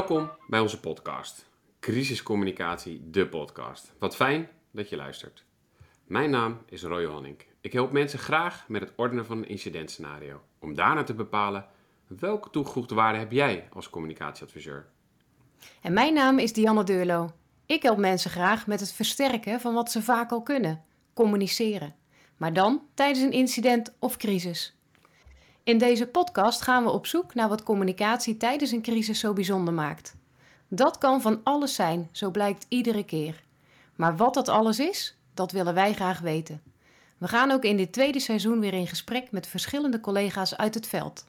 Welkom bij onze podcast. Crisiscommunicatie, de podcast. Wat fijn dat je luistert. Mijn naam is Roy Honink. Ik help mensen graag met het ordenen van een incidentscenario. Om daarna te bepalen welke toegevoegde waarde heb jij als communicatieadviseur. En mijn naam is Dianne Deurlo. Ik help mensen graag met het versterken van wat ze vaak al kunnen: communiceren. Maar dan tijdens een incident of crisis. In deze podcast gaan we op zoek naar wat communicatie tijdens een crisis zo bijzonder maakt. Dat kan van alles zijn, zo blijkt iedere keer. Maar wat dat alles is, dat willen wij graag weten. We gaan ook in dit tweede seizoen weer in gesprek met verschillende collega's uit het veld.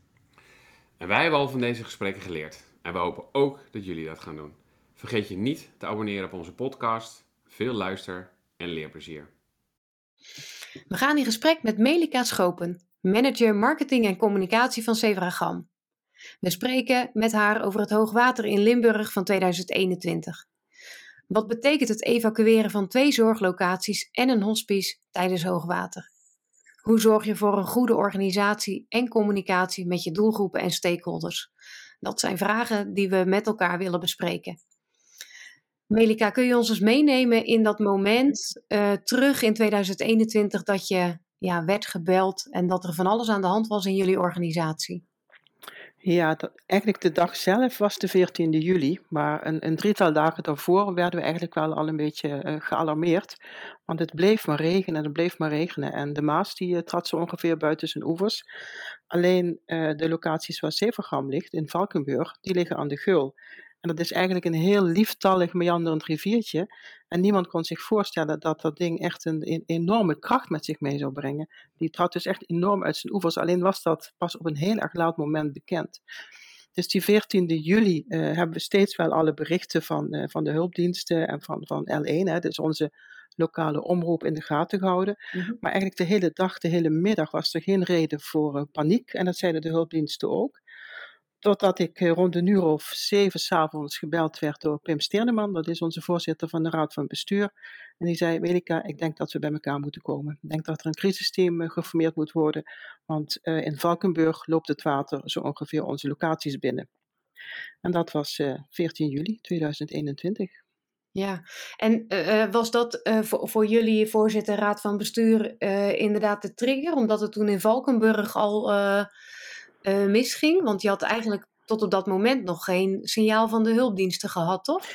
En wij hebben al van deze gesprekken geleerd. En we hopen ook dat jullie dat gaan doen. Vergeet je niet te abonneren op onze podcast. Veel luister- en leerplezier. We gaan in gesprek met Melika Schopen, manager marketing en communicatie van Sevragam. We spreken met haar over het hoogwater in Limburg van 2021. Wat betekent het evacueren van twee zorglocaties en een hospice tijdens hoogwater? Hoe zorg je voor een goede organisatie en communicatie met je doelgroepen en stakeholders? Dat zijn vragen die we met elkaar willen bespreken. Melika, kun je ons eens meenemen in dat moment uh, terug in 2021 dat je ja, werd gebeld en dat er van alles aan de hand was in jullie organisatie? Ja, eigenlijk de dag zelf was de 14e juli, maar een, een drietal dagen daarvoor werden we eigenlijk wel al een beetje uh, gealarmeerd. Want het bleef maar regenen en het bleef maar regenen. En de Maas die uh, trad zo ongeveer buiten zijn oevers. Alleen uh, de locaties waar Zevergam ligt, in Valkenburg, die liggen aan de Geul. En dat is eigenlijk een heel lieftallig meanderend riviertje. En niemand kon zich voorstellen dat dat ding echt een, een, enorme kracht met zich mee zou brengen. Die trad dus echt enorm uit zijn oevers. Alleen was dat pas op een heel erg laat moment bekend. Dus die 14 juli uh, hebben we steeds wel alle berichten van, uh, van de hulpdiensten en van, van L1, hè, dus onze lokale omroep, in de gaten gehouden. Mm-hmm. Maar eigenlijk de hele dag, de hele middag was er geen reden voor uh, paniek. En dat zeiden de hulpdiensten ook. Totdat ik rond een uur of zeven s'avonds gebeld werd door Pim Sterneman, dat is onze voorzitter van de Raad van Bestuur. En die zei: Welika, ik denk dat we bij elkaar moeten komen. Ik denk dat er een crisisteam geformeerd moet worden, want uh, in Valkenburg loopt het water zo ongeveer onze locaties binnen. En dat was uh, 14 juli 2021. Ja, en was dat voor, jullie voorzitter Raad van Bestuur inderdaad de trigger, omdat het toen in Valkenburg al uh, misging? Want je had eigenlijk tot op dat moment nog geen signaal van de hulpdiensten gehad, toch?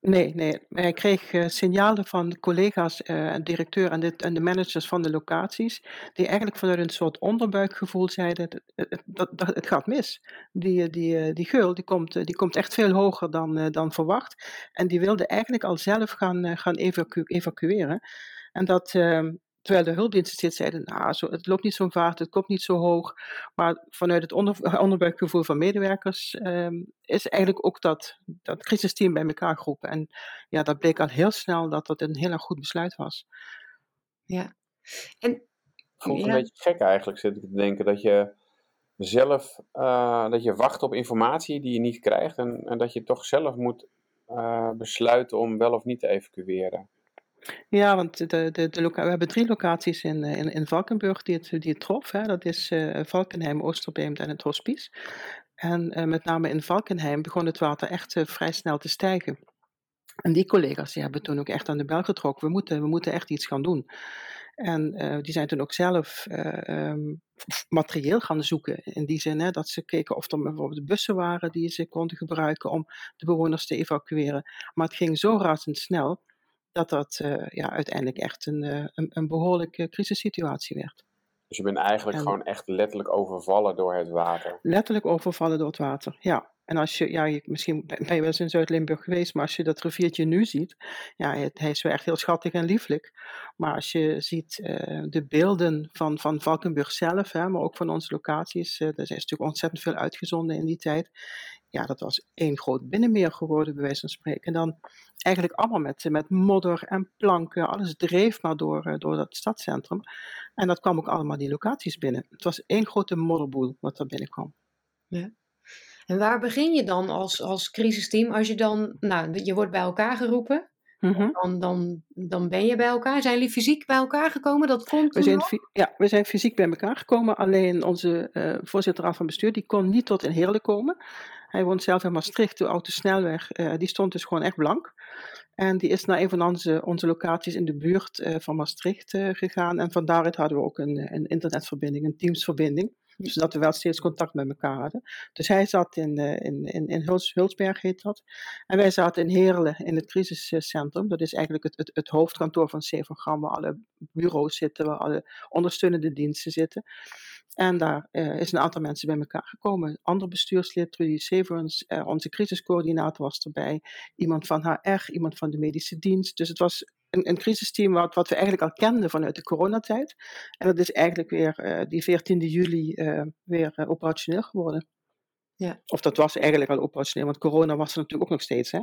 Nee, nee. Ik kreeg uh, signalen van collega's, uh, directeur en de, en de managers van de locaties, die eigenlijk vanuit een soort onderbuikgevoel zeiden, het, dat, het gaat mis. Die, die, die geul die komt, die komt echt veel hoger dan, dan verwacht. En die wilde eigenlijk al zelf gaan, gaan evacu evacueren. En dat, ehm, Terwijl de hulpdiensten steeds zeiden, nou, zo, het loopt niet zo'n vaart, het komt niet zo hoog. Maar vanuit het onder, onderbuikgevoel van medewerkers um, is eigenlijk ook dat, dat crisisteam bij elkaar geroepen. En ja, dat bleek al heel snel dat dat een heel erg goed besluit was. Ja. En, Voelt ja. een beetje gek eigenlijk, zit ik te denken, dat je zelf, uh, dat je wacht op informatie die je niet krijgt. En, en dat je toch zelf moet uh, besluiten om wel of niet te evacueren. Ja, want de, de, de we hebben drie locaties in, in, in Valkenburg die het, die trof. Hè. Dat is uh, Valkenheim, Oosterbeemd en het Hospice. En uh, met name in Valkenheim begon het water echt vrij snel te stijgen. En die collega's die hebben toen ook echt aan de bel getrokken. We moeten, we moeten echt iets gaan doen. En die zijn toen ook zelf um, materieel gaan zoeken. In die zin hè, dat ze keken of er bijvoorbeeld bussen waren die ze konden gebruiken om de bewoners te evacueren. Maar het ging zo razendsnel dat dat uh, ja, uiteindelijk echt een, uh, een, een, behoorlijke crisissituatie werd. Dus je bent eigenlijk en, gewoon echt letterlijk overvallen door het water? Letterlijk overvallen door het water, ja. En als je, ja, je, misschien ben je wel eens in Zuid-Limburg geweest, maar als je dat riviertje nu ziet, ja, het, hij is wel echt heel schattig en lieflijk. Maar als je ziet uh, de beelden van, van Valkenburg zelf, hè, maar ook van onze locaties, uh, er is natuurlijk ontzettend veel uitgezonden in die tijd. Ja, dat was één groot binnenmeer geworden, bij wijze van spreken. En dan eigenlijk allemaal met, met modder en planken, alles dreef maar door, uh, door dat stadscentrum. En dat kwam ook allemaal die locaties binnen. Het was één grote modderboel wat er binnenkwam. Ja. En waar begin je dan als, als crisisteam als je dan, nou, je wordt bij elkaar geroepen. Mhm. dan, dan, dan ben je bij elkaar. Zijn jullie fysiek bij elkaar gekomen? Dat kon We zijn, ja, we zijn fysiek bij elkaar gekomen. Alleen onze eh voorzitter raad van bestuur die kon niet tot in Heerlen komen. Hij woont zelf in Maastricht. De autosnelweg eh, die stond dus gewoon echt blank. En die is naar een van onze, onze locaties in de buurt eh, van Maastricht gegaan. En van daaruit hadden we ook een, een internetverbinding, een Teamsverbinding. Zodat we wel steeds contact met elkaar hadden. Dus hij zat in, eh, in, in, in Huls, Hulsberg, heet dat. En wij zaten in Heerlen in het crisiscentrum. Dat is eigenlijk het, het, het hoofdkantoor van Sevagram, waar alle bureaus zitten, waar alle ondersteunende diensten zitten. En daar eh, is een aantal mensen bij elkaar gekomen. Ander bestuurslid, Trudy Severance, eh, onze crisiscoördinator was erbij. Iemand van HR, iemand van de medische dienst. Dus het was een, een crisisteam wat, wat we eigenlijk al kenden vanuit de coronatijd. En dat is eigenlijk weer eh, die 14 juli eh, weer eh, operationeel geworden. Ja. Of dat was eigenlijk al operationeel, want corona was er natuurlijk ook nog steeds. Hè?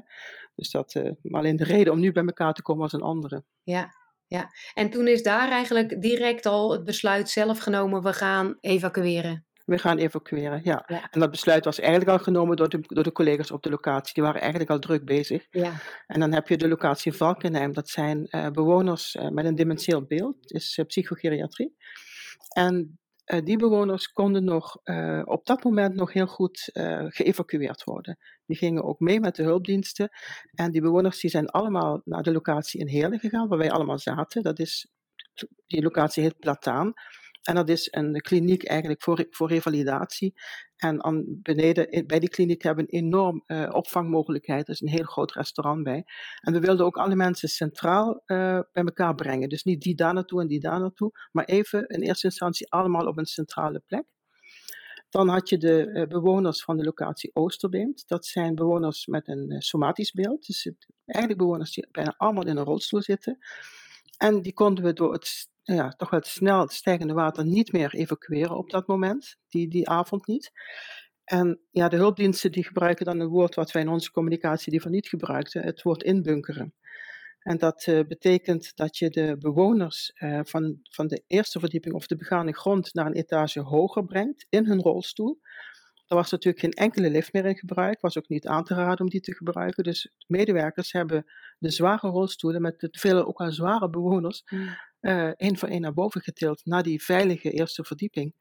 Dus dat, maar alleen de reden om nu bij elkaar te komen was een andere. Ja, ja. En toen is daar eigenlijk direct al het besluit zelf genomen, we gaan evacueren. We gaan evacueren, ja. Ja. En dat besluit was eigenlijk al genomen door de, door de collega's op de locatie. Die waren eigenlijk al druk bezig. Ja, En dan heb je de locatie Valkenheim. Dat zijn eh, bewoners eh, met een dementieel beeld. Eh, psychogeriatrie. En die bewoners konden nog op dat moment nog heel goed geëvacueerd worden. Die gingen ook mee met de hulpdiensten. En die bewoners die zijn allemaal naar de locatie in Heerlen gegaan, waar wij allemaal zaten. Dat is, die locatie heet Plataan. En dat is een kliniek eigenlijk voor, voor revalidatie. En aan beneden bij die kliniek hebben we een enorm eh, opvangmogelijkheid. Er is een heel groot restaurant bij. En we wilden ook alle mensen centraal eh, bij elkaar brengen. Dus niet die daar naartoe en die daar naartoe. Maar even in eerste instantie allemaal op een centrale plek. Dan had je de eh, bewoners van de locatie Oosterbeemd. Dat zijn bewoners met een somatisch beeld. Dus eigenlijk bewoners die bijna allemaal in een rolstoel zitten. En die konden we door het ja, toch wel het snel stijgende water niet meer evacueren op dat moment. Die, die avond niet. En ja, de hulpdiensten die gebruiken dan een woord wat wij in onze communicatie liever niet gebruikten. Het woord inbunkeren. En dat eh, betekent dat je de bewoners eh, van, van de eerste verdieping of de begane grond naar een etage hoger brengt in hun rolstoel. Er was natuurlijk geen enkele lift meer in gebruik, was ook niet aan te raden om die te gebruiken. Dus medewerkers hebben de zware rolstoelen met de vele ook al zware bewoners eh één voor één naar boven getild naar die veilige eerste verdieping.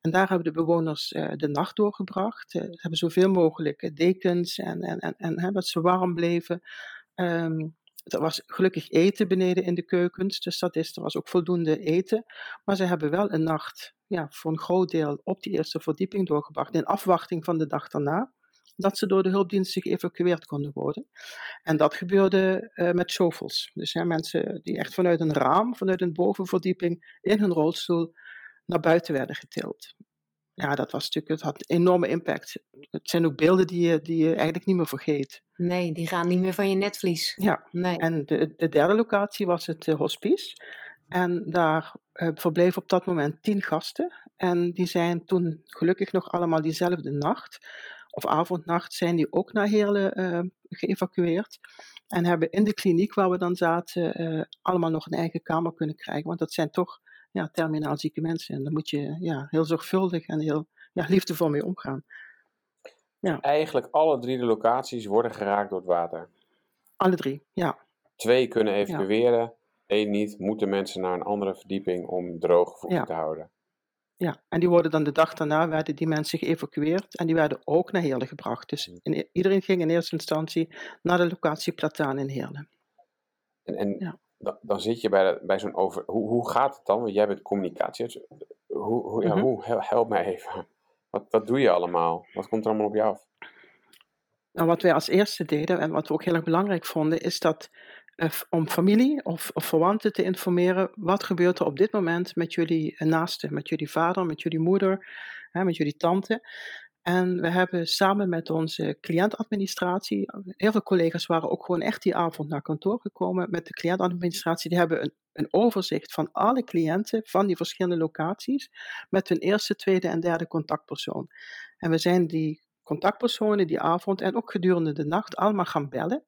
En daar hebben de bewoners eh, de nacht doorgebracht. Eh, ze hebben zoveel mogelijk dekens en, en, en, en hè, dat ze warm bleven. Ehm, er was gelukkig eten beneden in de keukens, dus dat is, er was ook voldoende eten. Maar ze hebben wel een nacht ja, voor een groot deel op die eerste verdieping doorgebracht, in afwachting van de dag daarna, dat ze door de hulpdiensten geëvacueerd konden worden. En dat gebeurde eh, met shovels. Dus hè, mensen die echt vanuit een raam, vanuit een bovenverdieping, in hun rolstoel naar buiten werden getild. Ja, dat was natuurlijk, het had een enorme impact. Het zijn ook beelden die je, die je eigenlijk niet meer vergeet. nee, die gaan niet meer van je netvlies. Ja, Nee. en de, de derde locatie was het eh, hospice. En daar eh, verbleven op dat moment tien gasten. En die zijn toen gelukkig nog allemaal diezelfde nacht, of avondnacht, zijn die ook naar Heerlen eh, geëvacueerd. En hebben in de kliniek waar we dan zaten, allemaal nog een eigen kamer kunnen krijgen. Want dat zijn toch ja, terminaal zieke mensen. En daar moet je ja, heel zorgvuldig en heel ja, liefdevol mee omgaan. Eigenlijk alle drie de locaties worden geraakt door het water. Alle drie, ja. Twee kunnen evacueren, één niet. Moeten mensen naar een andere verdieping om Ja. te houden. Ja, en die worden dan de dag daarna werden die mensen geëvacueerd en die werden ook naar Heerlen gebracht. Dus in- iedereen ging in eerste instantie naar de locatie Plataan in Heerlen. En, en Ja. Dan, dan zit je bij, bij zo'n over... Hoe, hoe gaat het dan? Want jij bent communicatie. Hoe, hoe, ja, Mhm. hoe, hel- help mij even. Wat, wat doe je allemaal? Wat komt er allemaal op je af? Nou, wat wij als eerste deden en wat we ook heel erg belangrijk vonden, is dat eh, om familie of, of verwanten te informeren, wat gebeurt er op dit moment met jullie eh, naasten, met jullie vader, met jullie moeder, hè, met jullie tante. En we hebben samen met onze cliëntadministratie, heel veel collega's waren ook gewoon echt die avond naar kantoor gekomen met de cliëntadministratie. Die hebben een, een overzicht van alle cliënten van die verschillende locaties met hun eerste, tweede en derde contactpersoon. En we zijn die contactpersonen die avond en ook gedurende de nacht allemaal gaan bellen.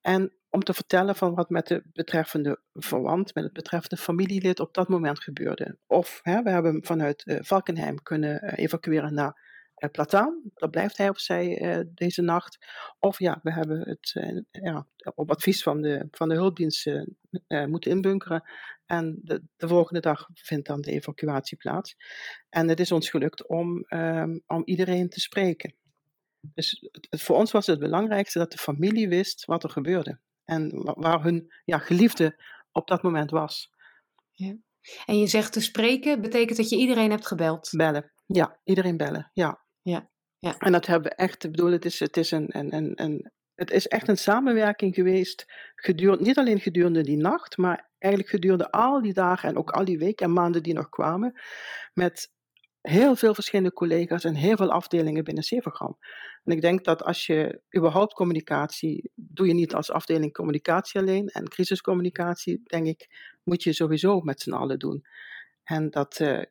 En om te vertellen van wat met de betreffende verwant, met het betreffende familielid op dat moment gebeurde. Of hè, we hebben vanuit eh, Valkenheim kunnen eh, evacueren naar plataan. Dat blijft hij of zij uh, deze nacht. Of ja, we hebben het ja, op advies van de, van de hulpdiensten moeten inbunkeren. En de, de, volgende dag vindt dan de evacuatie plaats. En het is ons gelukt om, um, om iedereen te spreken. Dus het, voor ons was het belangrijkste dat de familie wist wat er gebeurde. En waar hun ja, geliefde op dat moment was. Ja. En je zegt te spreken, betekent dat je iedereen hebt gebeld? Bellen, ja, iedereen bellen, ja. Ja, ja. En dat hebben we echt, ik bedoel, het is, het is een, een, een, een het is echt een samenwerking geweest, gedurende, niet alleen gedurende die nacht, maar eigenlijk gedurende al die dagen en ook al die weken en maanden die nog kwamen, met heel veel verschillende collega's en heel veel afdelingen binnen Severgram. En ik denk dat als je überhaupt communicatie, doe je niet als afdeling communicatie alleen. En crisiscommunicatie, denk ik, moet je sowieso met z'n allen doen. En dat, uh,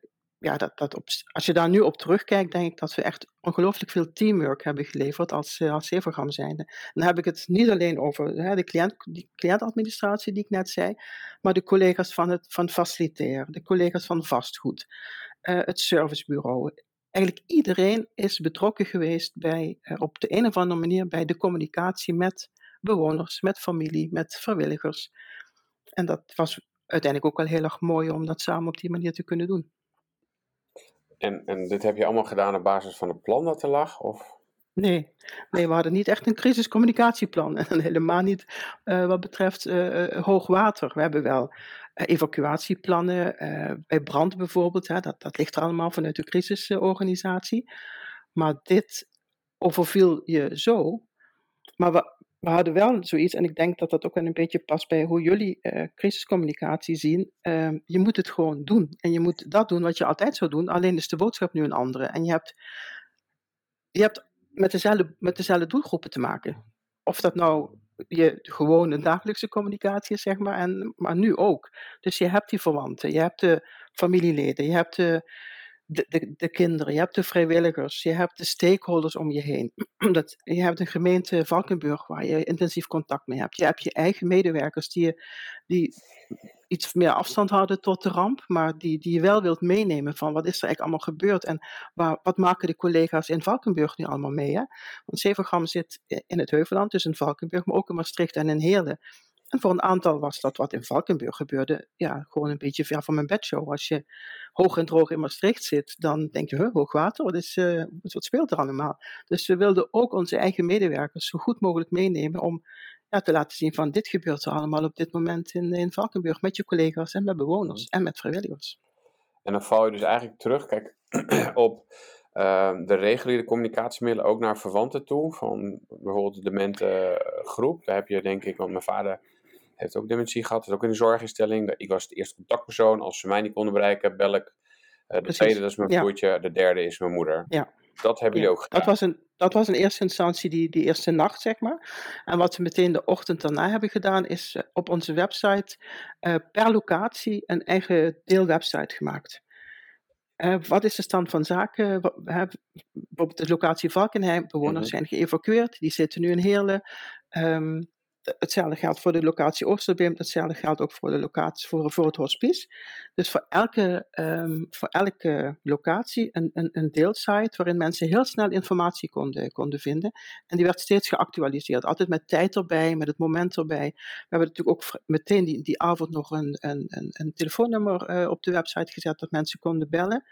ja, dat, dat op, als je daar nu op terugkijkt, denk ik dat we echt ongelooflijk veel teamwork hebben geleverd als, als Severgram zijnde. Dan heb ik het niet alleen over hè, de cliënt, die cliëntadministratie die ik net zei, maar de collega's van het van facilitair, de collega's van vastgoed, uh, het servicebureau. Eigenlijk iedereen is betrokken geweest bij, uh, op de een of andere manier bij de communicatie met bewoners, met familie, met vrijwilligers. En dat was uiteindelijk ook wel heel erg mooi om dat samen op die manier te kunnen doen. En, en dit heb je allemaal gedaan op basis van het plan dat er lag? Of? Nee, nee, we hadden niet echt een crisiscommunicatieplan. En helemaal niet uh, wat betreft uh, hoogwater. We hebben wel evacuatieplannen, bij brand bijvoorbeeld. Hè, dat, dat ligt er allemaal vanuit de crisisorganisatie. Maar dit overviel je zo. Maar we, we hadden wel zoiets, en ik denk dat dat ook wel een beetje past bij hoe jullie uh, crisiscommunicatie zien. Uh, je moet het gewoon doen. En je moet dat doen wat je altijd zou doen, alleen is de boodschap nu een andere. En je hebt, je hebt met, dezelfde, met dezelfde doelgroepen te maken. Of dat nou je gewone dagelijkse communicatie is, zeg maar, en, maar nu ook. Dus je hebt die verwanten, je hebt de familieleden, je hebt de de, de, de, kinderen, je hebt de vrijwilligers, je hebt de stakeholders om je heen. Dat, je hebt een gemeente Valkenburg waar je intensief contact mee hebt. Je hebt je eigen medewerkers die, die iets meer afstand houden tot de ramp, maar die, die je wel wilt meenemen van wat is er eigenlijk allemaal gebeurd en waar, wat maken de collega's in Valkenburg nu allemaal mee. Hè? Want Zevengram zit in het Heuvelland, dus in Valkenburg, maar ook in Maastricht en in Heerlen. En voor een aantal was dat wat in Valkenburg gebeurde, ja, gewoon een beetje ver van mijn bedshow. Als je hoog en droog in Maastricht zit, dan denk je, huh, hoogwater, wat, is, uh, wat speelt er allemaal? Dus we wilden ook onze eigen medewerkers zo goed mogelijk meenemen om ja, te laten zien van dit gebeurt er allemaal op dit moment in, in Valkenburg met je collega's en met bewoners en met vrijwilligers. En dan val je dus eigenlijk terug, kijk, op uh, de reguliere communicatiemiddelen ook naar verwanten toe. Van bijvoorbeeld de dementengroep. Daar heb je denk ik, want mijn vader heeft ook dementie gehad, is ook in de zorginstelling. Ik was de eerste contactpersoon. Als ze mij niet konden bereiken, bel ik. Uh, de tweede, dat is mijn broertje. De derde is mijn moeder. Ja. Dat hebben jullie ook gedaan. Dat was, een, dat was in eerste instantie die, die eerste nacht, zeg maar. En wat we meteen de ochtend daarna hebben gedaan, is uh, op onze website uh, per locatie een eigen deelwebsite gemaakt. wat is de stand van zaken? Bijvoorbeeld de locatie Valkenheim, bewoners mm -hmm. zijn geëvacueerd, die zitten nu in Heerlen. Um, hetzelfde geldt voor de locatie Oosterbeem, hetzelfde geldt ook voor, de locatie, voor, voor het hospice. Dus voor elke, um, voor elke locatie een, een, een deelsite waarin mensen heel snel informatie konden, konden vinden. En die werd steeds geactualiseerd, altijd met tijd erbij, met het moment erbij. We hebben natuurlijk ook meteen die, die avond nog een, een, een, telefoonnummer uh, op de website gezet dat mensen konden bellen.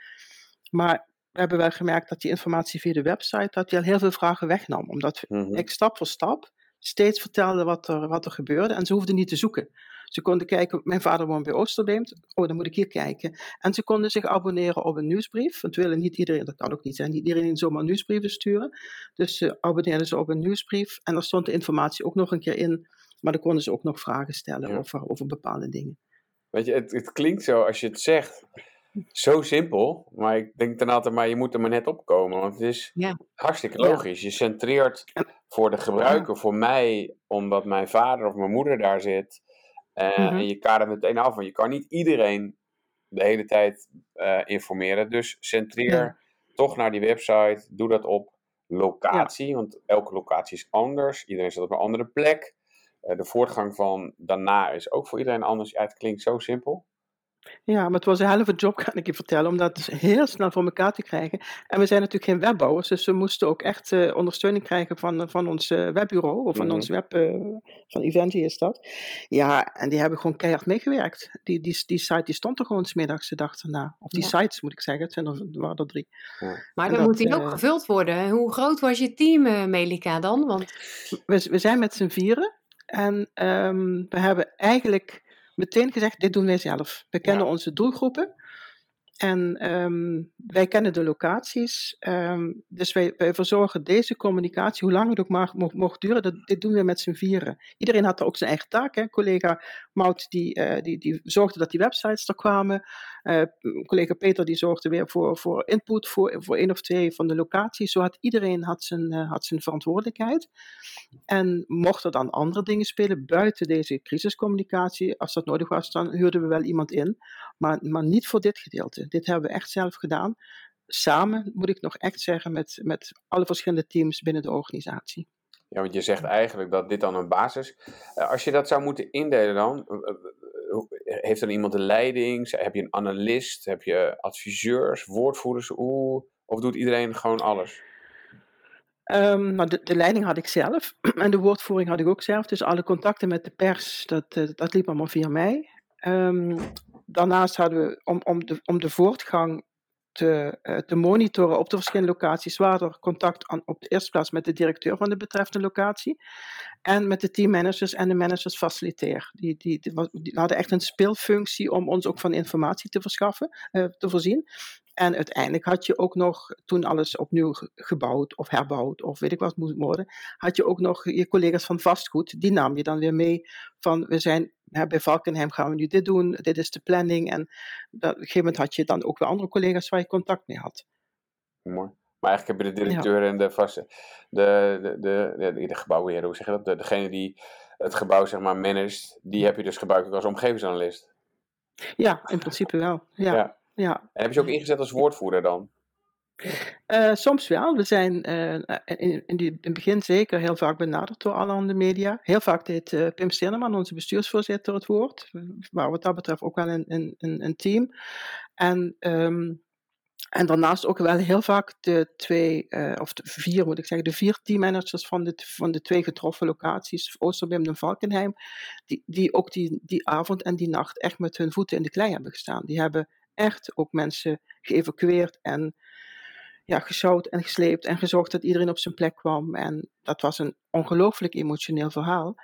Maar we hebben wel gemerkt dat die informatie via de website dat die al heel veel vragen wegnam. Omdat mm -hmm. ik stap voor stap steeds vertelde wat er, wat er gebeurde en ze hoefden niet te zoeken. Ze konden kijken, mijn vader woont bij Oosterbeemd, oh dan moet ik hier kijken. En ze konden zich abonneren op een nieuwsbrief, want willen niet iedereen, dat kan ook niet zijn, niet iedereen zomaar nieuwsbrieven sturen. Dus ze abonneerden ze op een nieuwsbrief en daar stond de informatie ook nog een keer in, maar dan konden ze ook nog vragen stellen over, over bepaalde dingen. Weet je, het, het klinkt zo als je het zegt, zo simpel, maar ik denk dan altijd, maar je moet er maar net opkomen. Want het is ja. hartstikke logisch. Je centreert voor de gebruiker, voor mij, omdat mijn vader of mijn moeder daar zit. Uh, mm -hmm. En je kadert meteen af, want je kan niet iedereen de hele tijd uh, informeren. Dus centreer ja. toch naar die website, doe dat op locatie, ja. want elke locatie is anders. Iedereen zit op een andere plek. Uh, de voortgang van daarna is ook voor iedereen anders. Ja, het klinkt zo simpel. Ja, maar het was een helft job, kan ik je vertellen, om dat dus heel snel voor elkaar te krijgen. En we zijn natuurlijk geen webbouwers, dus we moesten ook echt uh, ondersteuning krijgen van, van ons uh, webbureau, of van Mhm. ons web, uh, van Eventi is dat. Ja, en die hebben gewoon keihard meegewerkt. Die, die, die site die stond er gewoon smiddags de dag erna. Of die Ja. sites moet ik zeggen, het zijn er, waren er drie. Maar En dan dat, moet die ook eh, gevuld worden. Hoe groot was je team, eh, Melika, dan? Want We, we zijn met z'n vieren en ehm, we hebben eigenlijk meteen gezegd, dit doen wij zelf. We kennen onze doelgroepen en ehm, wij kennen de locaties. ehm, dus wij, verzorgen deze communicatie, hoe lang het ook maar mocht, duren, dat, dit doen we met z'n vieren. Iedereen had ook zijn eigen taak. Hè? Collega Mout die, eh, die, die zorgde dat die websites er kwamen. Eh, collega Peter die zorgde weer voor, voor input voor, voor één of twee van de locaties. Zo had iedereen had zijn, eh, had zijn verantwoordelijkheid. En mocht er dan andere dingen spelen buiten deze crisiscommunicatie, als dat nodig was, dan huurden we wel iemand in. Maar, maar niet voor dit gedeelte. Dit hebben we echt zelf gedaan. Samen, moet ik nog echt zeggen, met, met alle verschillende teams binnen de organisatie. Ja, want je zegt eigenlijk dat dit dan een basis. eh, als je dat zou moeten indelen dan, eh, eh, heeft dan iemand de leiding? Heb je een analist? Heb je adviseurs, woordvoerders? Hoe, of doet iedereen gewoon alles? Ehm, nou, de, de leiding had ik zelf en de woordvoering had ik ook zelf. Dus alle contacten met de pers, dat, dat liep allemaal via mij. Ehm, daarnaast hadden we, om, om, de, om de voortgang te, eh, te monitoren op de verschillende locaties, er contact aan, op de eerste plaats met de directeur van de betreffende locatie en met de teammanagers en de managers facilitair. Die, die, die hadden echt een speelfunctie om ons ook van informatie te verschaffen, eh, te voorzien. En uiteindelijk had je ook nog, toen alles opnieuw ge- gebouwd of herbouwd of weet ik wat moest worden, had je ook nog je collega's van vastgoed. Die nam je dan weer mee van, we zijn hè, bij Valkenheim gaan we nu dit doen, dit is de planning. En dat, op een gegeven moment had je dan ook weer andere collega's waar je contact mee had. Mooi. Maar eigenlijk heb je de directeur en de vaste, de, de, de, de, hoe zeg je dat? De, degene die het gebouw zeg maar managt, die heb je dus gebruikt ook als omgevingsanalist. Ja, in principe wel. Ja, Ja. Ja. En heb je ook ingezet als woordvoerder dan? Eh, soms wel. We zijn eh, in, in, die, in het begin zeker heel vaak benaderd door alle andere media. Heel vaak deed eh, Pim Sterneman, onze bestuursvoorzitter, het woord. Maar wat dat betreft ook wel een, een, een, team. En, ehm, en daarnaast ook wel heel vaak de twee, of de vier moet ik zeggen, de vier teammanagers van de, van de twee getroffen locaties, Oosterbim en Valkenheim, die, die ook die, die avond en die nacht echt met hun voeten in de klei hebben gestaan. Die hebben echt ook mensen geëvacueerd en ja, gesjouwd en gesleept en gezorgd dat iedereen op zijn plek kwam. En dat was een ongelooflijk emotioneel verhaal.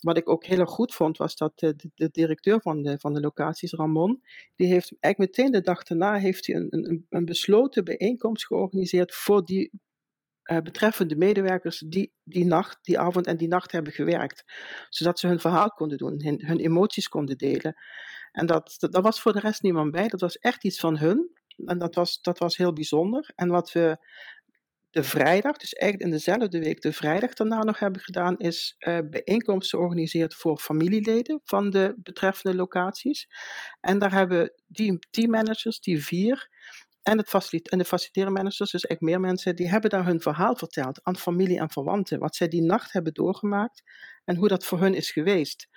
Wat ik ook heel erg goed vond, was dat de directeur van de, van de locaties, Ramon, die heeft eigenlijk meteen de dag daarna heeft hij een, een, een besloten bijeenkomst georganiseerd voor die uh, betreffende medewerkers die die nacht, die avond en die nacht hebben gewerkt. Zodat ze hun verhaal konden doen, hun, hun emoties konden delen. En dat, dat, daar was voor de rest niemand bij. Dat was echt iets van hun. En dat was, dat was heel bijzonder. En wat we de vrijdag, dus eigenlijk in dezelfde week, de vrijdag daarna nog hebben gedaan, is uh, bijeenkomsten georganiseerd voor familieleden van de betreffende locaties. En daar hebben die teammanagers, die vier, en, het en de faciliterende managers, dus eigenlijk meer mensen, die hebben daar hun verhaal verteld aan familie en verwanten. Wat zij die nacht hebben doorgemaakt en hoe dat voor hun is geweest.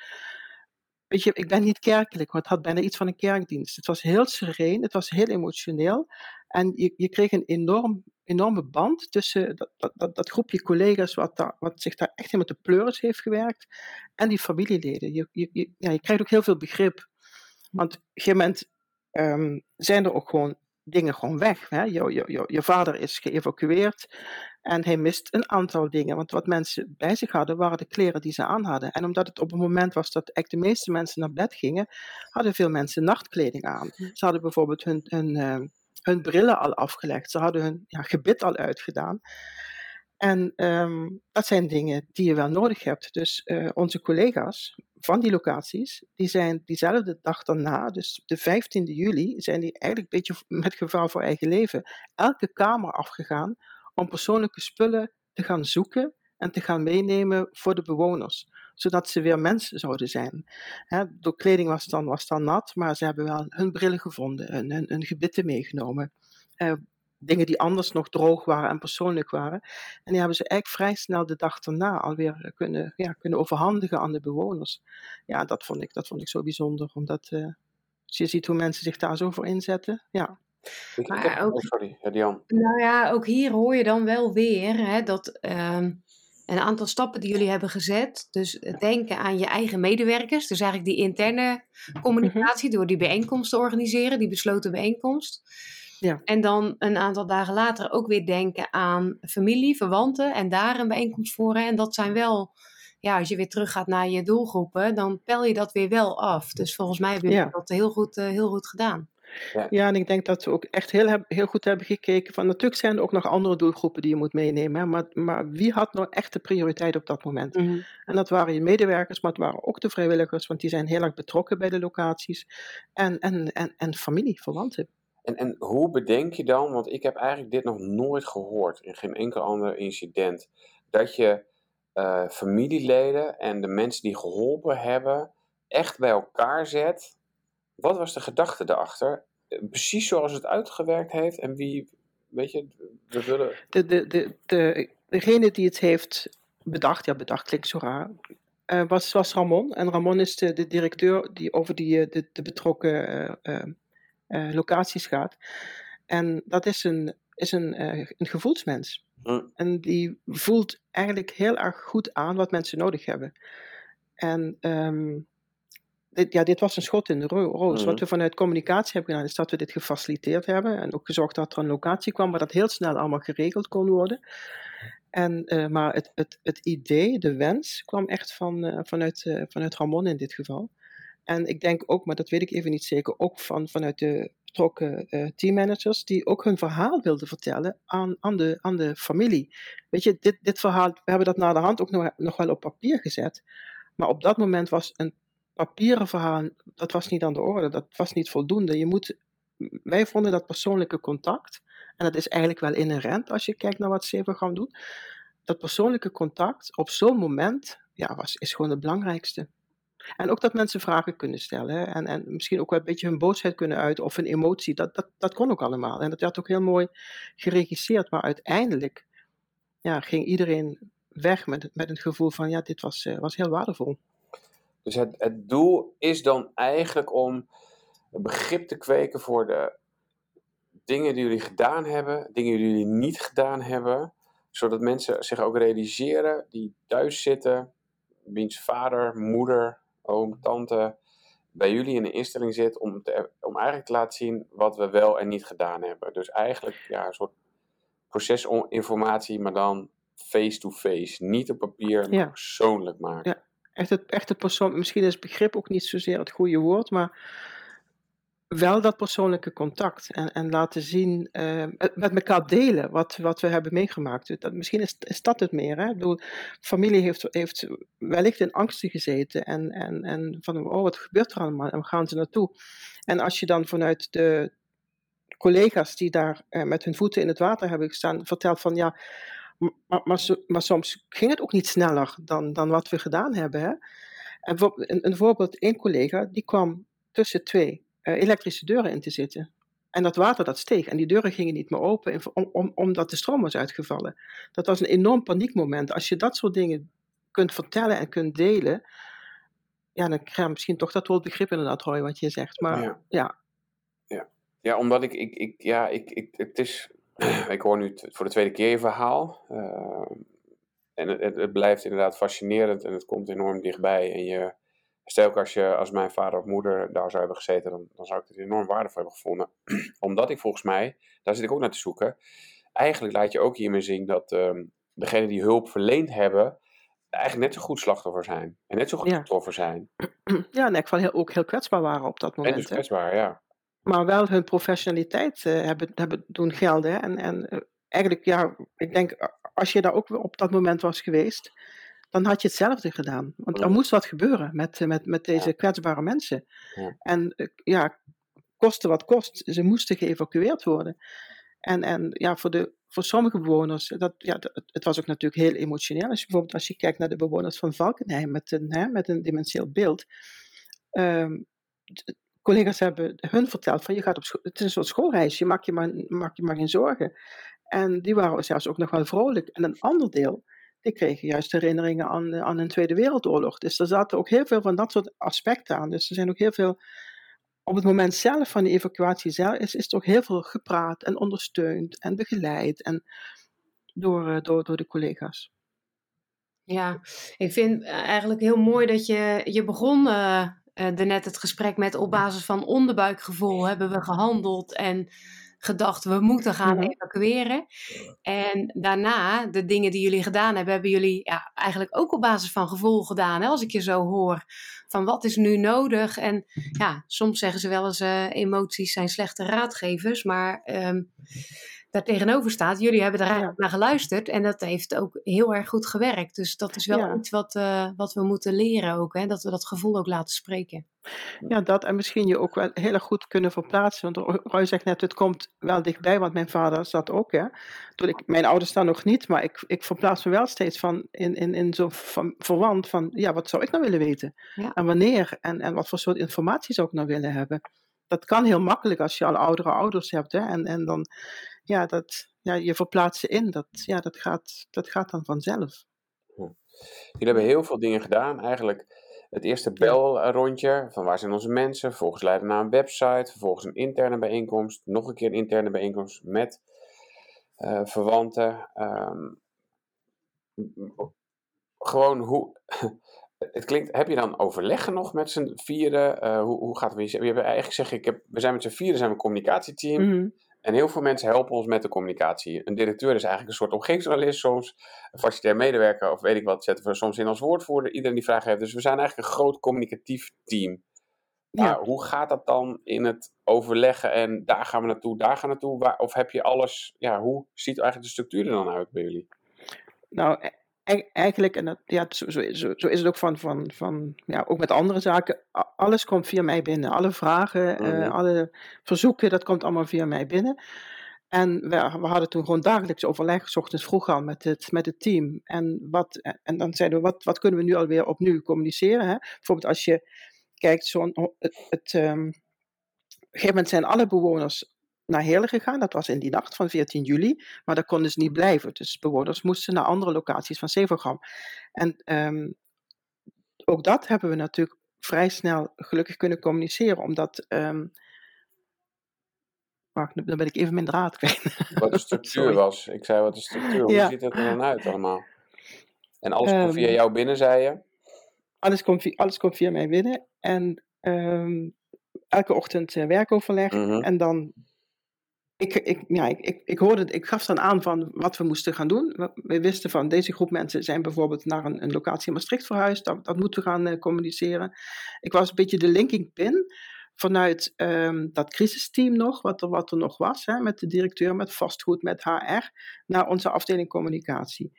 Weet je, ik ben niet kerkelijk, maar het had bijna iets van een kerkdienst. Het was heel sereen, het was heel emotioneel. En je, je kreeg een enorm, enorme band tussen dat, dat, dat, groepje collega's wat, wat zich daar echt helemaal de pleuris heeft gewerkt en die familieleden. Je, je, ja, je krijgt ook heel veel begrip. Want op een gegeven moment um, zijn er ook gewoon dingen gewoon weg. Hè? Je, je, je, je vader is geëvacueerd en hij mist een aantal dingen. Want wat mensen bij zich hadden, waren de kleren die ze aan hadden. En omdat het op het moment was dat echt de meeste mensen naar bed gingen, hadden veel mensen nachtkleding aan. Ze hadden bijvoorbeeld hun, hun, uh, hun brillen al afgelegd. Ze hadden hun ja, gebit al uitgedaan. En um, dat zijn dingen die je wel nodig hebt. Dus uh, onze collega's van die locaties, die zijn diezelfde dag daarna, dus de 15e juli, zijn die eigenlijk een beetje met gevaar voor eigen leven, elke kamer afgegaan om persoonlijke spullen te gaan zoeken en te gaan meenemen voor de bewoners. Zodat ze weer mensen zouden zijn. He, door kleding was dan, was dan nat, maar ze hebben wel hun brillen gevonden, hun, hun, hun gebitten meegenomen. Uh, dingen die anders nog droog waren en persoonlijk waren. En die hebben ze eigenlijk vrij snel de dag daarna alweer kunnen, ja, kunnen overhandigen aan de bewoners. Ja, dat vond ik, dat vond ik zo bijzonder om dat, uh, Dus je ziet hoe mensen zich daar zo voor inzetten. Ja. Ik, Maar heb, ook- oh, sorry, ja, Dian. Nou ja, ook hier hoor je dan wel weer hè, dat ehm, een aantal stappen die jullie hebben gezet. Dus het denken aan je eigen medewerkers. Dus eigenlijk die interne communicatie door die bijeenkomst te organiseren, die besloten bijeenkomst. Ja. En dan een aantal dagen later ook weer denken aan familie, verwanten en daar een bijeenkomst voeren. En dat zijn wel, ja, als je weer teruggaat naar je doelgroepen, dan pel je dat weer wel af. Dus volgens mij hebben jullie Ja. dat heel goed, eh, heel goed gedaan. Ja, en ik denk dat we ook echt heel, heel goed hebben gekeken van natuurlijk zijn er ook nog andere doelgroepen die je moet meenemen, hè, maar, maar wie had nou echt de prioriteit op dat moment? En dat waren je medewerkers, maar het waren ook de vrijwilligers, want die zijn heel erg betrokken bij de locaties en, en, en, en familie, verwanten. En, en hoe bedenk je dan, want ik heb eigenlijk dit nog nooit gehoord in geen enkel ander incident, dat je eh, familieleden en de mensen die geholpen hebben echt bij elkaar zet. Wat was de gedachte daarachter? Eh, Precies zoals het uitgewerkt heeft en wie, weet je, we willen... De, de, de, de, degene die het heeft bedacht, ja bedacht klinkt zo raar, eh, was, was Ramon. En Ramon is de, directeur die over die, de, betrokken eh, locaties gaat. En dat is een, is een, eh, een gevoelsmens. En die voelt eigenlijk heel erg goed aan wat mensen nodig hebben. En ehm, dit, ja, dit was een schot in de ro- roos. Wat we vanuit communicatie hebben gedaan, is dat we dit gefaciliteerd hebben. En ook gezorgd dat er een locatie kwam waar dat heel snel allemaal geregeld kon worden. En, eh, maar het, het, het idee, de wens, kwam echt van, vanuit, eh, vanuit Ramon in dit geval. En ik denk ook, maar dat weet ik even niet zeker, ook van, vanuit de betrokken eh, teammanagers, die ook hun verhaal wilden vertellen aan, aan, de, aan de familie. Weet je, dit, dit verhaal, we hebben dat naar de hand ook nog, nog wel op papier gezet. Maar op dat moment was een papieren verhaal, dat was niet aan de orde, dat was niet voldoende. Je moet, wij vonden dat persoonlijke contact, en dat is eigenlijk wel inherent als je kijkt naar wat Zevengram doet, dat persoonlijke contact op zo'n moment ja, was, is gewoon het belangrijkste. En ook dat mensen vragen kunnen stellen en, en misschien ook wel een beetje hun boosheid kunnen uiten of een emotie, dat, dat, dat kon ook allemaal. En dat werd ook heel mooi geregisseerd, maar uiteindelijk ja, ging iedereen weg met, met het gevoel van ja, dit was, eh, was heel waardevol. Dus het, het doel is dan eigenlijk om een begrip te kweken voor de dingen die jullie gedaan hebben, dingen die jullie niet gedaan hebben, zodat mensen zich ook realiseren die thuis zitten, wiens vader, moeder, oom, tante bij jullie in de instelling zit om, te, om eigenlijk te laten zien wat we wel en niet gedaan hebben. Dus eigenlijk ja, een soort procesinformatie, maar dan face-to-face. Niet op papier, maar Ja. persoonlijk maken. Ja. Echt het, echt het persoon, misschien is begrip ook niet zozeer het goede woord, maar wel dat persoonlijke contact. En, en laten zien, eh, het met elkaar delen wat, wat we hebben meegemaakt. Dat, misschien is, is dat het meer. Hè? Familie heeft, wellicht in angsten gezeten. En, en, en van, oh, wat gebeurt er allemaal? En waar gaan ze naartoe? En als je dan vanuit de collega's die daar eh, met hun voeten in het water hebben gestaan, vertelt van ja, maar, maar, so- maar soms ging het ook niet sneller dan, dan wat we gedaan hebben. Hè? En een, een voorbeeld, één collega die kwam tussen twee elektrische deuren in te zitten. En dat water dat steeg en die deuren gingen niet meer open om, om, omdat de stroom was uitgevallen. Dat was een enorm paniekmoment. Als je dat soort dingen kunt vertellen en kunt delen, ja, dan krijg je misschien toch dat woord begrip inderdaad, Roy, wat je zegt. Maar Ja. ja, Ja, omdat ik, ik, ik ja, ik, ik, het is, ik hoor nu voor de tweede keer je verhaal. eh, en het, het, het blijft inderdaad fascinerend en het komt enorm dichtbij. En je, stel ook als, je, als mijn vader of moeder daar zou hebben gezeten, dan, dan zou ik het enorm waardevol hebben gevonden. omdat ik volgens mij, daar zit ik ook naar te zoeken, eigenlijk laat je ook hiermee zien dat ehm degenen die hulp verleend hebben, eigenlijk net zo goed slachtoffer zijn. En net zo goed Ja. slachtoffer zijn. ja in elk geval heel, ook heel kwetsbaar waren op dat En moment. dus hè. kwetsbaar, ja. maar wel hun professionaliteit eh, hebben, hebben doen gelden. En, en eh, eigenlijk, ja, ik denk, als je daar ook op dat moment was geweest, dan had je hetzelfde gedaan. Want er moest wat gebeuren met, eh, met, met deze kwetsbare mensen. Ja. En eh, ja, koste wat kost, ze moesten geëvacueerd worden. En, en ja, voor, de, voor sommige bewoners, dat, ja, dat- het, was ook natuurlijk heel emotioneel. Als je bijvoorbeeld als je kijkt naar de bewoners van Valkenheim met een, hè, met een dementieel beeld. Ehm, collega's hebben hun verteld van je gaat op school, het is een soort schoolreis, je maakt je maar, maak je maar geen zorgen. En die waren zelfs ook nog wel vrolijk. En een ander deel, die kregen juist herinneringen aan, eh, aan een Tweede Wereldoorlog. Dus er zaten ook heel veel van dat soort aspecten aan. Dus er zijn ook heel veel op het moment zelf van de evacuatie zelf is, is toch heel veel gepraat en ondersteund en begeleid en door, eh, door, door de collega's. Ja, ik vind eigenlijk heel mooi dat je, je begon uh, het gesprek met op basis van onderbuikgevoel hebben we gehandeld en gedacht we moeten gaan evacueren. En daarna, de dingen die jullie gedaan hebben, hebben jullie ja, eigenlijk ook op basis van gevoel gedaan. Hè? Als ik je zo hoor, van wat is nu nodig? En ja, soms zeggen ze wel eens uh, emoties zijn slechte raadgevers, maar... Um, daar tegenover staat. Jullie hebben er eigenlijk naar geluisterd en dat heeft ook heel erg goed gewerkt. Dus dat is wel iets wat, uh, wat we moeten leren ook, hè? dat we dat gevoel ook laten spreken. Ja, dat en misschien je ook wel heel erg goed kunnen verplaatsen. Want Roy zegt net, het komt wel dichtbij, want mijn vader zat ook. Hè. Toen ik, mijn ouders staan nog niet, maar ik, ik verplaats me wel steeds van in, in, in zo'n verwant van, ja, wat zou ik nou willen weten? En wanneer? En, en wat voor soort informatie zou ik nou willen hebben? Dat kan heel makkelijk als je al oudere ouders hebt. Hè. En, en dan, ja, dat, ja, je verplaatst ze in. Dat, ja, dat, gaat, dat gaat dan vanzelf. Jullie hebben heel veel dingen gedaan. Eigenlijk het eerste belrondje van waar zijn onze mensen. Vervolgens leiden naar een website. Vervolgens een interne bijeenkomst. Nog een keer een interne bijeenkomst met uh, verwanten. Um, gewoon hoe. Het klinkt, heb je dan overleggen nog met z'n vieren? Uh, hoe, hoe gaat het? We hebben eigenlijk zeggen, ik heb, we zijn met z'n vieren zijn we een communicatieteam. Mm en heel veel mensen helpen ons met de communicatie. Een directeur is eigenlijk een soort omgevingsjournalist soms. Een facilitair medewerker of weet ik wat zetten we soms in als woordvoerder. Iedereen die vragen heeft. Dus we zijn eigenlijk een groot communicatief team. Ja. hoe gaat dat dan in het overleggen en daar gaan we naartoe, daar gaan we naartoe? Waar, of heb je alles, ja, hoe ziet eigenlijk de structuur er dan uit bij jullie? Nou, eigenlijk, en dat, ja, zo, zo, zo, is het ook van, van, van ja, ook met andere zaken, alles komt via mij binnen. Alle vragen, eh, mhm. alle verzoeken, dat komt allemaal via mij binnen. En we, we hadden toen gewoon dagelijks overleg, s ochtends vroeg al met het, met het team. En, wat, en dan zeiden we, wat, wat kunnen we nu alweer opnieuw communiceren? Hè? Bijvoorbeeld als je kijkt, zo'n, het, het, um, op een gegeven moment zijn alle bewoners naar Heerlen gegaan. Dat was in die nacht van 14 juli. Maar daar konden ze niet blijven. Dus bewoners moesten naar andere locaties van Severgam. En um, ook dat hebben we natuurlijk vrij snel gelukkig kunnen communiceren. Omdat. Um, wacht, dan ben ik even mijn draad kwijt. Wat de structuur was. Ik zei wat de structuur. Hoe ziet het er dan uit allemaal? En alles komt via ehm, jou binnen, zei je? Alles komt via, alles komt via mij binnen. En elke ochtend uh, werkoverleg. Mm En dan ik, ik, ja, ik, ik, ik, hoorde, ik gaf dan aan van wat we moesten gaan doen. We wisten van deze groep mensen zijn bijvoorbeeld naar een, een locatie in Maastricht verhuisd. Dat, dat moeten we gaan uh, communiceren. Ik was een beetje de linking pin vanuit um, dat crisisteam nog, wat er, wat er nog was, hè, met de directeur, met vastgoed, met HR, naar onze afdeling communicatie.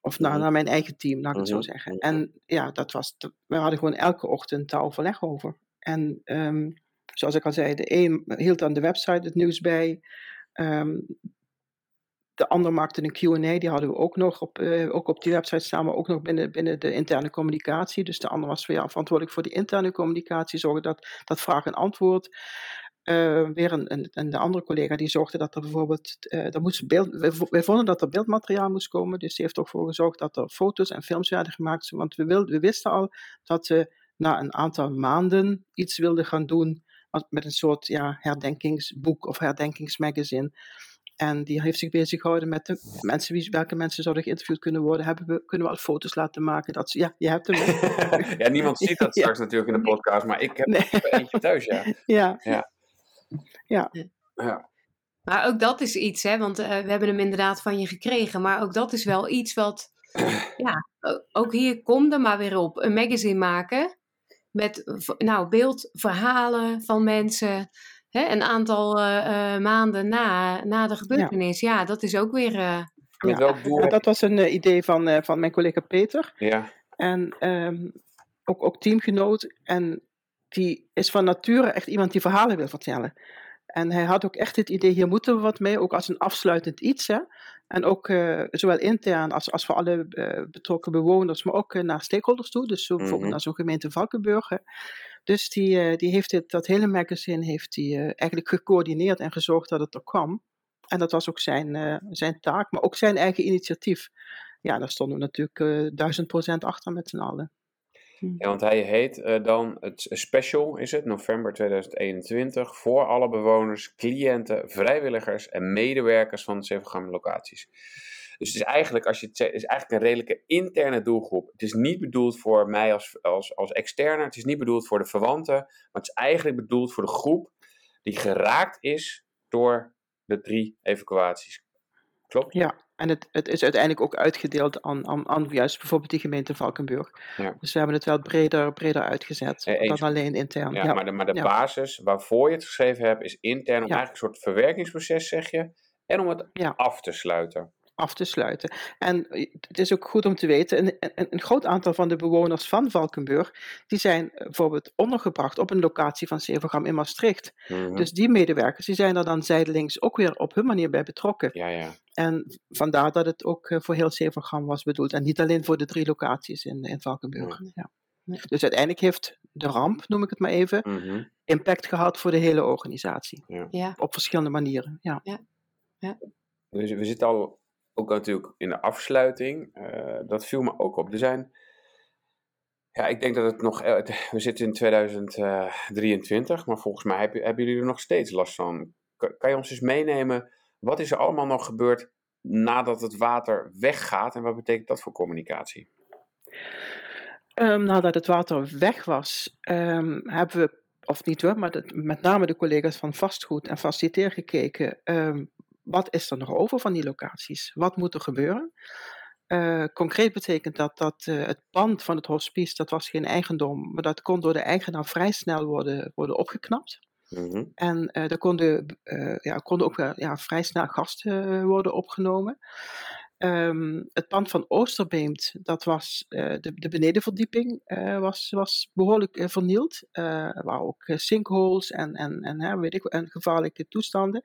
Of naar, mhm. naar mijn eigen team, laat ik het zo mhm. zeggen. En ja, dat was, we hadden gewoon elke ochtend daar overleg over. En um, zoals ik al zei, de een hield aan de website het nieuws bij. Ehm, de ander maakte een QA, die hadden we ook nog op, uh, ook op die website staan, maar ook nog binnen, binnen de interne communicatie. Dus de ander was weer verantwoordelijk voor die interne communicatie, zorgen dat, dat vraag en antwoord. Uh, weer een, een, en de andere collega die zorgde dat er bijvoorbeeld, uh, er moest beeld, wij, vonden dat er beeldmateriaal moest komen, dus die heeft ook voor gezorgd dat er foto's en films werden gemaakt. Want we, wilden, we wisten al dat we na een aantal maanden iets wilden gaan doen met een soort ja, herdenkingsboek of herdenkingsmagazine. En die heeft zich bezig gehouden met de mensen, wie, welke mensen zouden geïnterviewd kunnen worden. Hebben we, kunnen we al foto's laten maken? Dat, ja, je hebt hem. ja, niemand ziet dat straks natuurlijk in de podcast, maar ik heb nee. er eentje thuis, ja. Ja. ja. ja. ja. Maar ook dat is iets, hè, want uh, we hebben hem inderdaad van je gekregen. Maar ook dat is wel iets wat, ja, ook hier kom er maar weer op. Een magazine maken met nou, beeldverhalen van mensen. Hè, een aantal uh, maanden na, na de gebeurtenis. Ja, dat is ook weer. Uh, ja, dat was een idee van, van mijn collega Peter. Ja. En um, ook, ook teamgenoot. En die is van nature echt iemand die verhalen wil vertellen. En hij had ook echt het idee, hier moeten we wat mee, ook als een afsluitend iets. Hè. En ook uh, zowel intern als, als voor alle uh, betrokken bewoners, maar ook uh, naar stakeholders toe. Dus zo, bijvoorbeeld mm -hmm. naar zo'n gemeente Valkenburg. Dus die, die heeft dit, dat hele magazine heeft die, eigenlijk gecoördineerd en gezorgd dat het er kwam. En dat was ook zijn, zijn taak, maar ook zijn eigen initiatief. Ja, daar stonden we natuurlijk duizend procent achter met z'n allen. Hm. Ja, want hij heet eh, dan, het special is het, november 2021, voor alle bewoners, cliënten, vrijwilligers en medewerkers van de Zevengram locaties. Dus het is eigenlijk, als je het zegt, het is eigenlijk een redelijke interne doelgroep. Het is niet bedoeld voor mij als, als, als externe, het is niet bedoeld voor de verwanten, maar het is eigenlijk bedoeld voor de groep die geraakt is door de drie evacuaties. Klopt? Ja, en het, het is uiteindelijk ook uitgedeeld aan, aan, aan juist bijvoorbeeld die gemeente Valkenburg. Ja. Dus we hebben het wel breder, breder uitgezet Eh, dan alleen intern. Ja, Ja, maar de, maar de ja. basis waarvoor je het geschreven hebt, is intern om eigenlijk een soort verwerkingsproces, zeg je, en om het Ja. af te sluiten. Af te sluiten. En eh, het is ook goed om te weten, een, een, een groot aantal van de bewoners van Valkenburg, die zijn eh, bijvoorbeeld ondergebracht op een locatie van Severgram in Maastricht. Mhm. Dus die medewerkers, die zijn er dan zijdelings ook weer op hun manier bij betrokken. Ja, ja. En vandaar dat het ook eh, voor heel Severgram was bedoeld. En niet alleen voor de drie locaties in, in Valkenburg. Ja. Dus uiteindelijk heeft de ramp, noem ik het maar even, Mhm. impact gehad voor de hele organisatie. Ja, Op verschillende manieren. Ja. Dus we zitten al ook natuurlijk in de afsluiting. Eh, dat viel me ook op. Er zijn. Ja, ik denk dat het nog. eh, We zitten in 2023, maar volgens mij hebben jullie er nog steeds last van. Kan, je ons eens meenemen? Wat is er allemaal nog gebeurd nadat het water weggaat en wat betekent dat voor communicatie? Ehm, nadat het water weg was, ehm, hebben we, of niet hoor, maar met name de collega's van vastgoed en faciliteer gekeken. ehm, wat is er nog over van die locaties? Wat moet er gebeuren? Eh, concreet betekent dat dat eh, het pand van het hospice, dat was geen eigendom, maar dat kon door de eigenaar vrij snel worden, worden opgeknapt. Mhm. En eh er konden, ja, konden ook ja, vrij snel gasten worden opgenomen. Ehm, het pand van Oosterbeemd, dat was de, de benedenverdieping, was, was behoorlijk eh, vernield. Er waren ook sinkholes en, en, en, hè, weet ik, en gevaarlijke toestanden.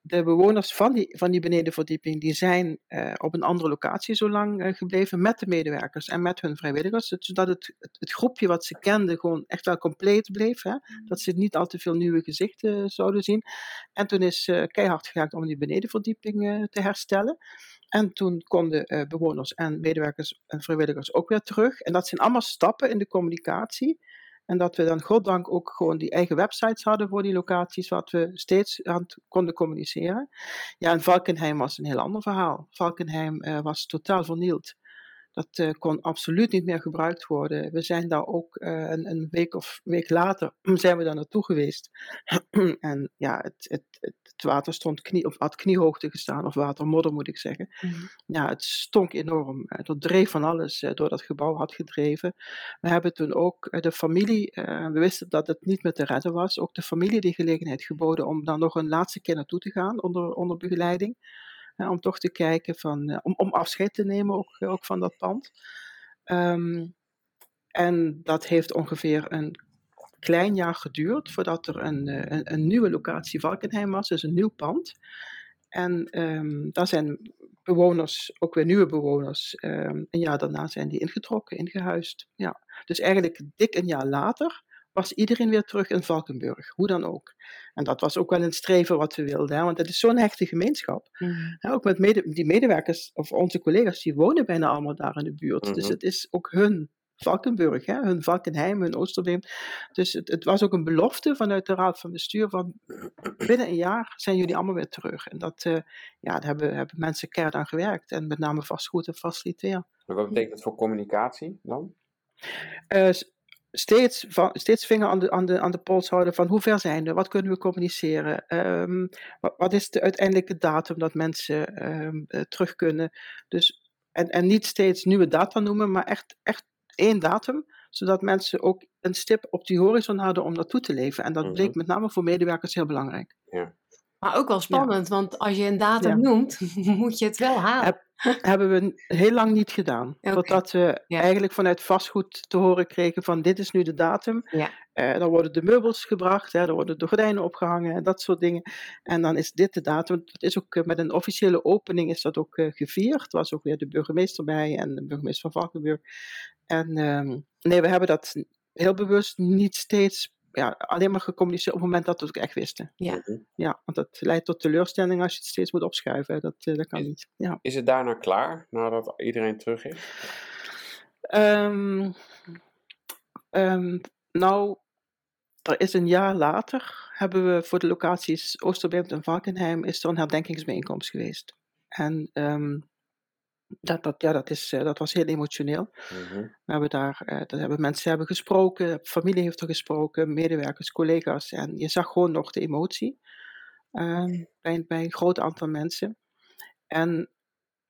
De bewoners van die, van die benedenverdieping die zijn eh, op een andere locatie zo lang eh, gebleven met de medewerkers en met hun vrijwilligers. Zodat het, het, het groepje wat ze kenden gewoon echt wel compleet bleef. Hè? Dat ze niet al te veel nieuwe gezichten zouden zien. En toen is eh, keihard gewerkt om die benedenverdieping eh, te herstellen. En toen konden eh, bewoners en medewerkers en vrijwilligers ook weer terug. En dat zijn allemaal stappen in de communicatie. En dat we dan goddank ook gewoon die eigen websites hadden voor die locaties, wat we steeds aan konden communiceren. Ja, en Valkenheim was een heel ander verhaal. Valkenheim eh, was totaal vernield. Dat eh, kon absoluut niet meer gebruikt worden. We zijn daar ook eh, een, een week of week later zijn we daar naartoe geweest. en ja, het, het, het, water stond knie, of had kniehoogte gestaan, of watermodder moet ik zeggen. Mhm. Ja, het stonk enorm. Eh, Er dreef van alles door dat gebouw had gedreven. We hebben toen ook de familie, we wisten dat het niet meer te redden was, ook de familie die gelegenheid geboden om dan nog een laatste keer naartoe te gaan onder, onder begeleiding. Om toch te kijken van, eh, om, om afscheid te nemen ook, eh, ook van dat pand. Ehm, en dat heeft ongeveer een klein jaar geduurd voordat er een, eh, een, een nieuwe locatie Valkenheim was, dus een nieuw pand. En ehm, daar zijn bewoners, ook weer nieuwe bewoners, ehm, een jaar daarna zijn die ingetrokken, ingehuisd. Ja. Dus eigenlijk dik een jaar later was iedereen weer terug in Valkenburg, hoe dan ook. En dat was ook wel een streven wat we wilden, hè, want het is zo'n hechte gemeenschap. Ja, ook met mede, die medewerkers, of onze collega's, die wonen bijna allemaal daar in de buurt. Dus Mhm. het is ook hun Valkenburg, hè, hun Valkenheim, hun Oosterbeem. Dus het, het was ook een belofte vanuit de Raad van Bestuur van binnen een jaar zijn jullie allemaal weer terug. En dat, eh, ja, daar hebben, hebben mensen keihard aan gewerkt. En met name vastgoed en faciliteer. Maar wat betekent dat voor communicatie dan? Eh, steeds, van, steeds vinger aan de, aan, de, aan de pols houden van hoe ver zijn we, wat kunnen we communiceren, Ehm, wat, wat is de uiteindelijke datum dat mensen ehm, eh, terug kunnen. Dus, en, en niet steeds nieuwe data noemen, maar echt, echt één datum, zodat mensen ook een stip op die horizon hadden om naartoe te leven. En dat Mhm. bleek met name voor medewerkers heel belangrijk. Maar ook wel spannend, want als je een datum Ja. noemt, moet je het wel halen. Heb- hebben we heel lang niet gedaan. Oké. Totdat we Ja. eigenlijk vanuit vastgoed te horen kregen van dit is nu de datum. Ja. Eh, dan worden de meubels gebracht, hè, dan worden de gordijnen opgehangen en dat soort dingen. En dan is dit de datum. Dat is ook eh, met een officiële opening is dat ook eh, gevierd. Er was ook weer de burgemeester bij en de burgemeester van Valkenburg. En ehm, nee, we hebben dat heel bewust niet steeds ja, alleen maar gecommuniceerd op het moment dat we het ook echt wisten. Ja. Mhm. Ja, want dat leidt tot teleurstelling als je het steeds moet opschuiven. Dat, eh, dat kan niet. Ja. Is het daarna klaar, nadat iedereen terug is? Ehm, Ehm, nou, er is een jaar later, hebben we voor de locaties Oosterbeemd en Valkenheim, is er een herdenkingsbijeenkomst geweest. En ehm, dat, dat, ja, dat, is, eh, dat was heel emotioneel. Mhm. We hebben daar, eh, dat hebben mensen hebben gesproken, familie heeft er gesproken, medewerkers, collega's. En je zag gewoon nog de emotie ehm, bij, bij een groot aantal mensen. En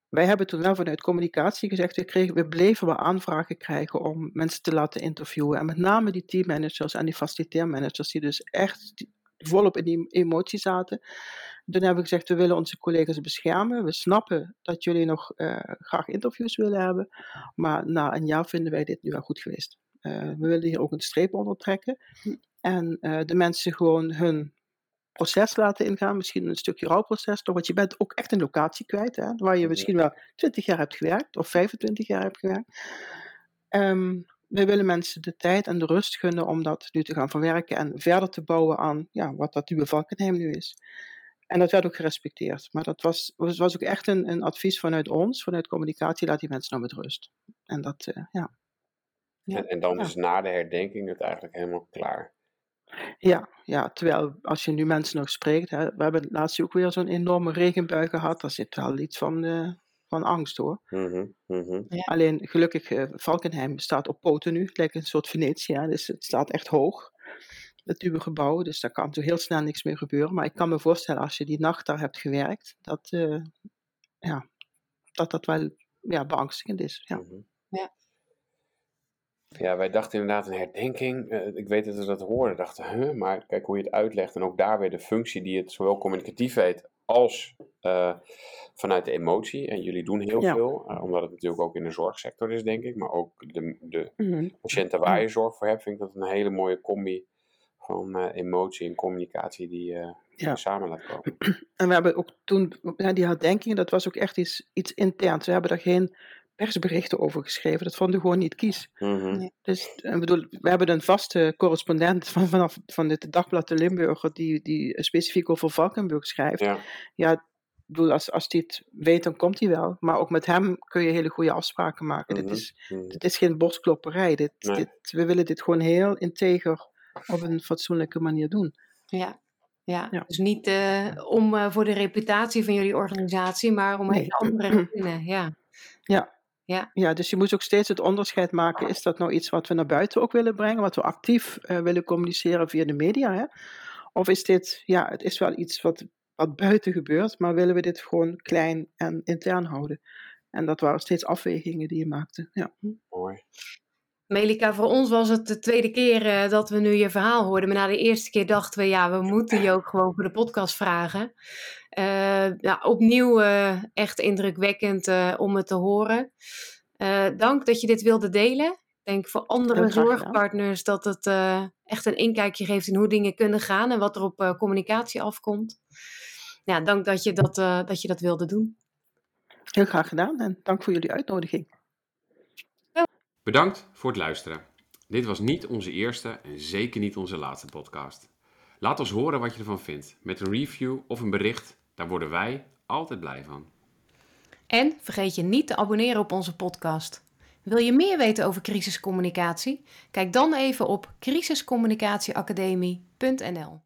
wij hebben toen wel vanuit communicatie gezegd, we, kregen, we bleven wel aanvragen krijgen om mensen te laten interviewen. En met name die teammanagers en die faciliteermanagers, die dus echt volop in die emotie zaten. Toen hebben we gezegd, we willen onze collega's beschermen. We snappen dat jullie nog eh, graag interviews willen hebben. Maar na een jaar vinden wij dit nu wel goed geweest. Eh, we willen hier ook een streep onder trekken. En eh, de mensen gewoon hun proces laten ingaan. Misschien een stukje rouwproces. toch, Want je bent ook echt een locatie kwijt. Hè, waar je misschien wel 20 jaar hebt gewerkt. Of 25 jaar hebt gewerkt. Ehm, we willen mensen de tijd en de rust gunnen om dat nu te gaan verwerken. En verder te bouwen aan ja, wat dat nieuwe Valkenheim nu is. En dat werd ook gerespecteerd. Maar dat was, was, was ook echt een, een advies vanuit ons, vanuit communicatie, laat die mensen nou met rust. En dat, eh, ja. Ja. En, en dan Ja. is na de herdenking het eigenlijk helemaal klaar. Ja, ja, terwijl als je nu mensen nog spreekt, hè, we hebben laatst ook weer zo'n enorme regenbui gehad, daar zit wel iets van, eh, van angst hoor. Mhm, mhm. Alleen gelukkig, eh, Valkenheim staat op poten nu, het lijkt een soort Venetië, dus het staat echt hoog. Het nieuwe gebouw, dus daar kan zo heel snel niks meer gebeuren. Maar ik kan me voorstellen, als je die nacht daar hebt gewerkt, dat eh, ja, dat, dat wel ja, beangstigend is. Ja. mhm. Ja. Ja, wij dachten inderdaad een herdenking. Eh, ik weet dat we dat hoorden. Dachten, huh? maar kijk hoe je het uitlegt. En ook daar weer de functie die het zowel communicatief heeft als eh, vanuit de emotie. En jullie doen heel Ja. veel, eh, omdat het natuurlijk ook in de zorgsector is, denk ik. Maar ook de, de Mhm. patiënten waar je zorg voor hebt, vind ik dat een hele mooie combi van eh, emotie en communicatie die Ja. samen laat komen. En we hebben ook toen, die herdenking, dat was ook echt iets, iets interns. We hebben daar geen persberichten over geschreven. Dat vonden we gewoon niet kies. Mhm. Dus ik bedoel, we hebben een vaste correspondent van, vanaf van dit dagblad de Limburger die, die specifiek over Valkenburg schrijft. Ja, Ja, ik bedoel, als, als hij het weet, dan komt hij wel. Maar ook met hem kun je hele goede afspraken maken. Mhm. Dit, is, mhm. dit is geen borstklopperij. Dit, Nee. dit, we willen dit gewoon heel integer op een fatsoenlijke manier doen. Ja. Ja. Ja. dus niet eh, om eh, voor de reputatie van jullie organisatie, maar om een Nee. hele andere redenen. Ja. Ja. Ja. Ja, dus je moet ook steeds het onderscheid maken. Is dat nou iets wat we naar buiten ook willen brengen, wat we actief eh, willen communiceren via de media? Hè? Of is dit, ja, het is wel iets wat, wat buiten gebeurt, maar willen we dit gewoon klein en intern houden? En dat waren steeds afwegingen die je maakte. Ja. mooi. Melika, voor ons was het de tweede keer eh, dat we nu je verhaal hoorden. Maar na de eerste keer dachten we, ja, we moeten je ook gewoon voor de podcast vragen. Eh, ja, opnieuw eh, echt indrukwekkend eh, om het te horen. Eh, dank dat je dit wilde delen. Ik denk voor andere zorgpartners dat het eh, echt een inkijkje geeft in hoe dingen kunnen gaan en wat er op eh, communicatie afkomt. Ja, dank dat je dat, eh, dat je dat wilde doen. Heel graag gedaan en dank voor jullie uitnodiging. Bedankt voor het luisteren. Dit was niet onze eerste en zeker niet onze laatste podcast. Laat ons horen wat je ervan vindt. Met een review of een bericht, daar worden wij altijd blij van. En vergeet je niet te abonneren op onze podcast. Wil je meer weten over crisiscommunicatie? Kijk dan even op crisiscommunicatieacademie.nl.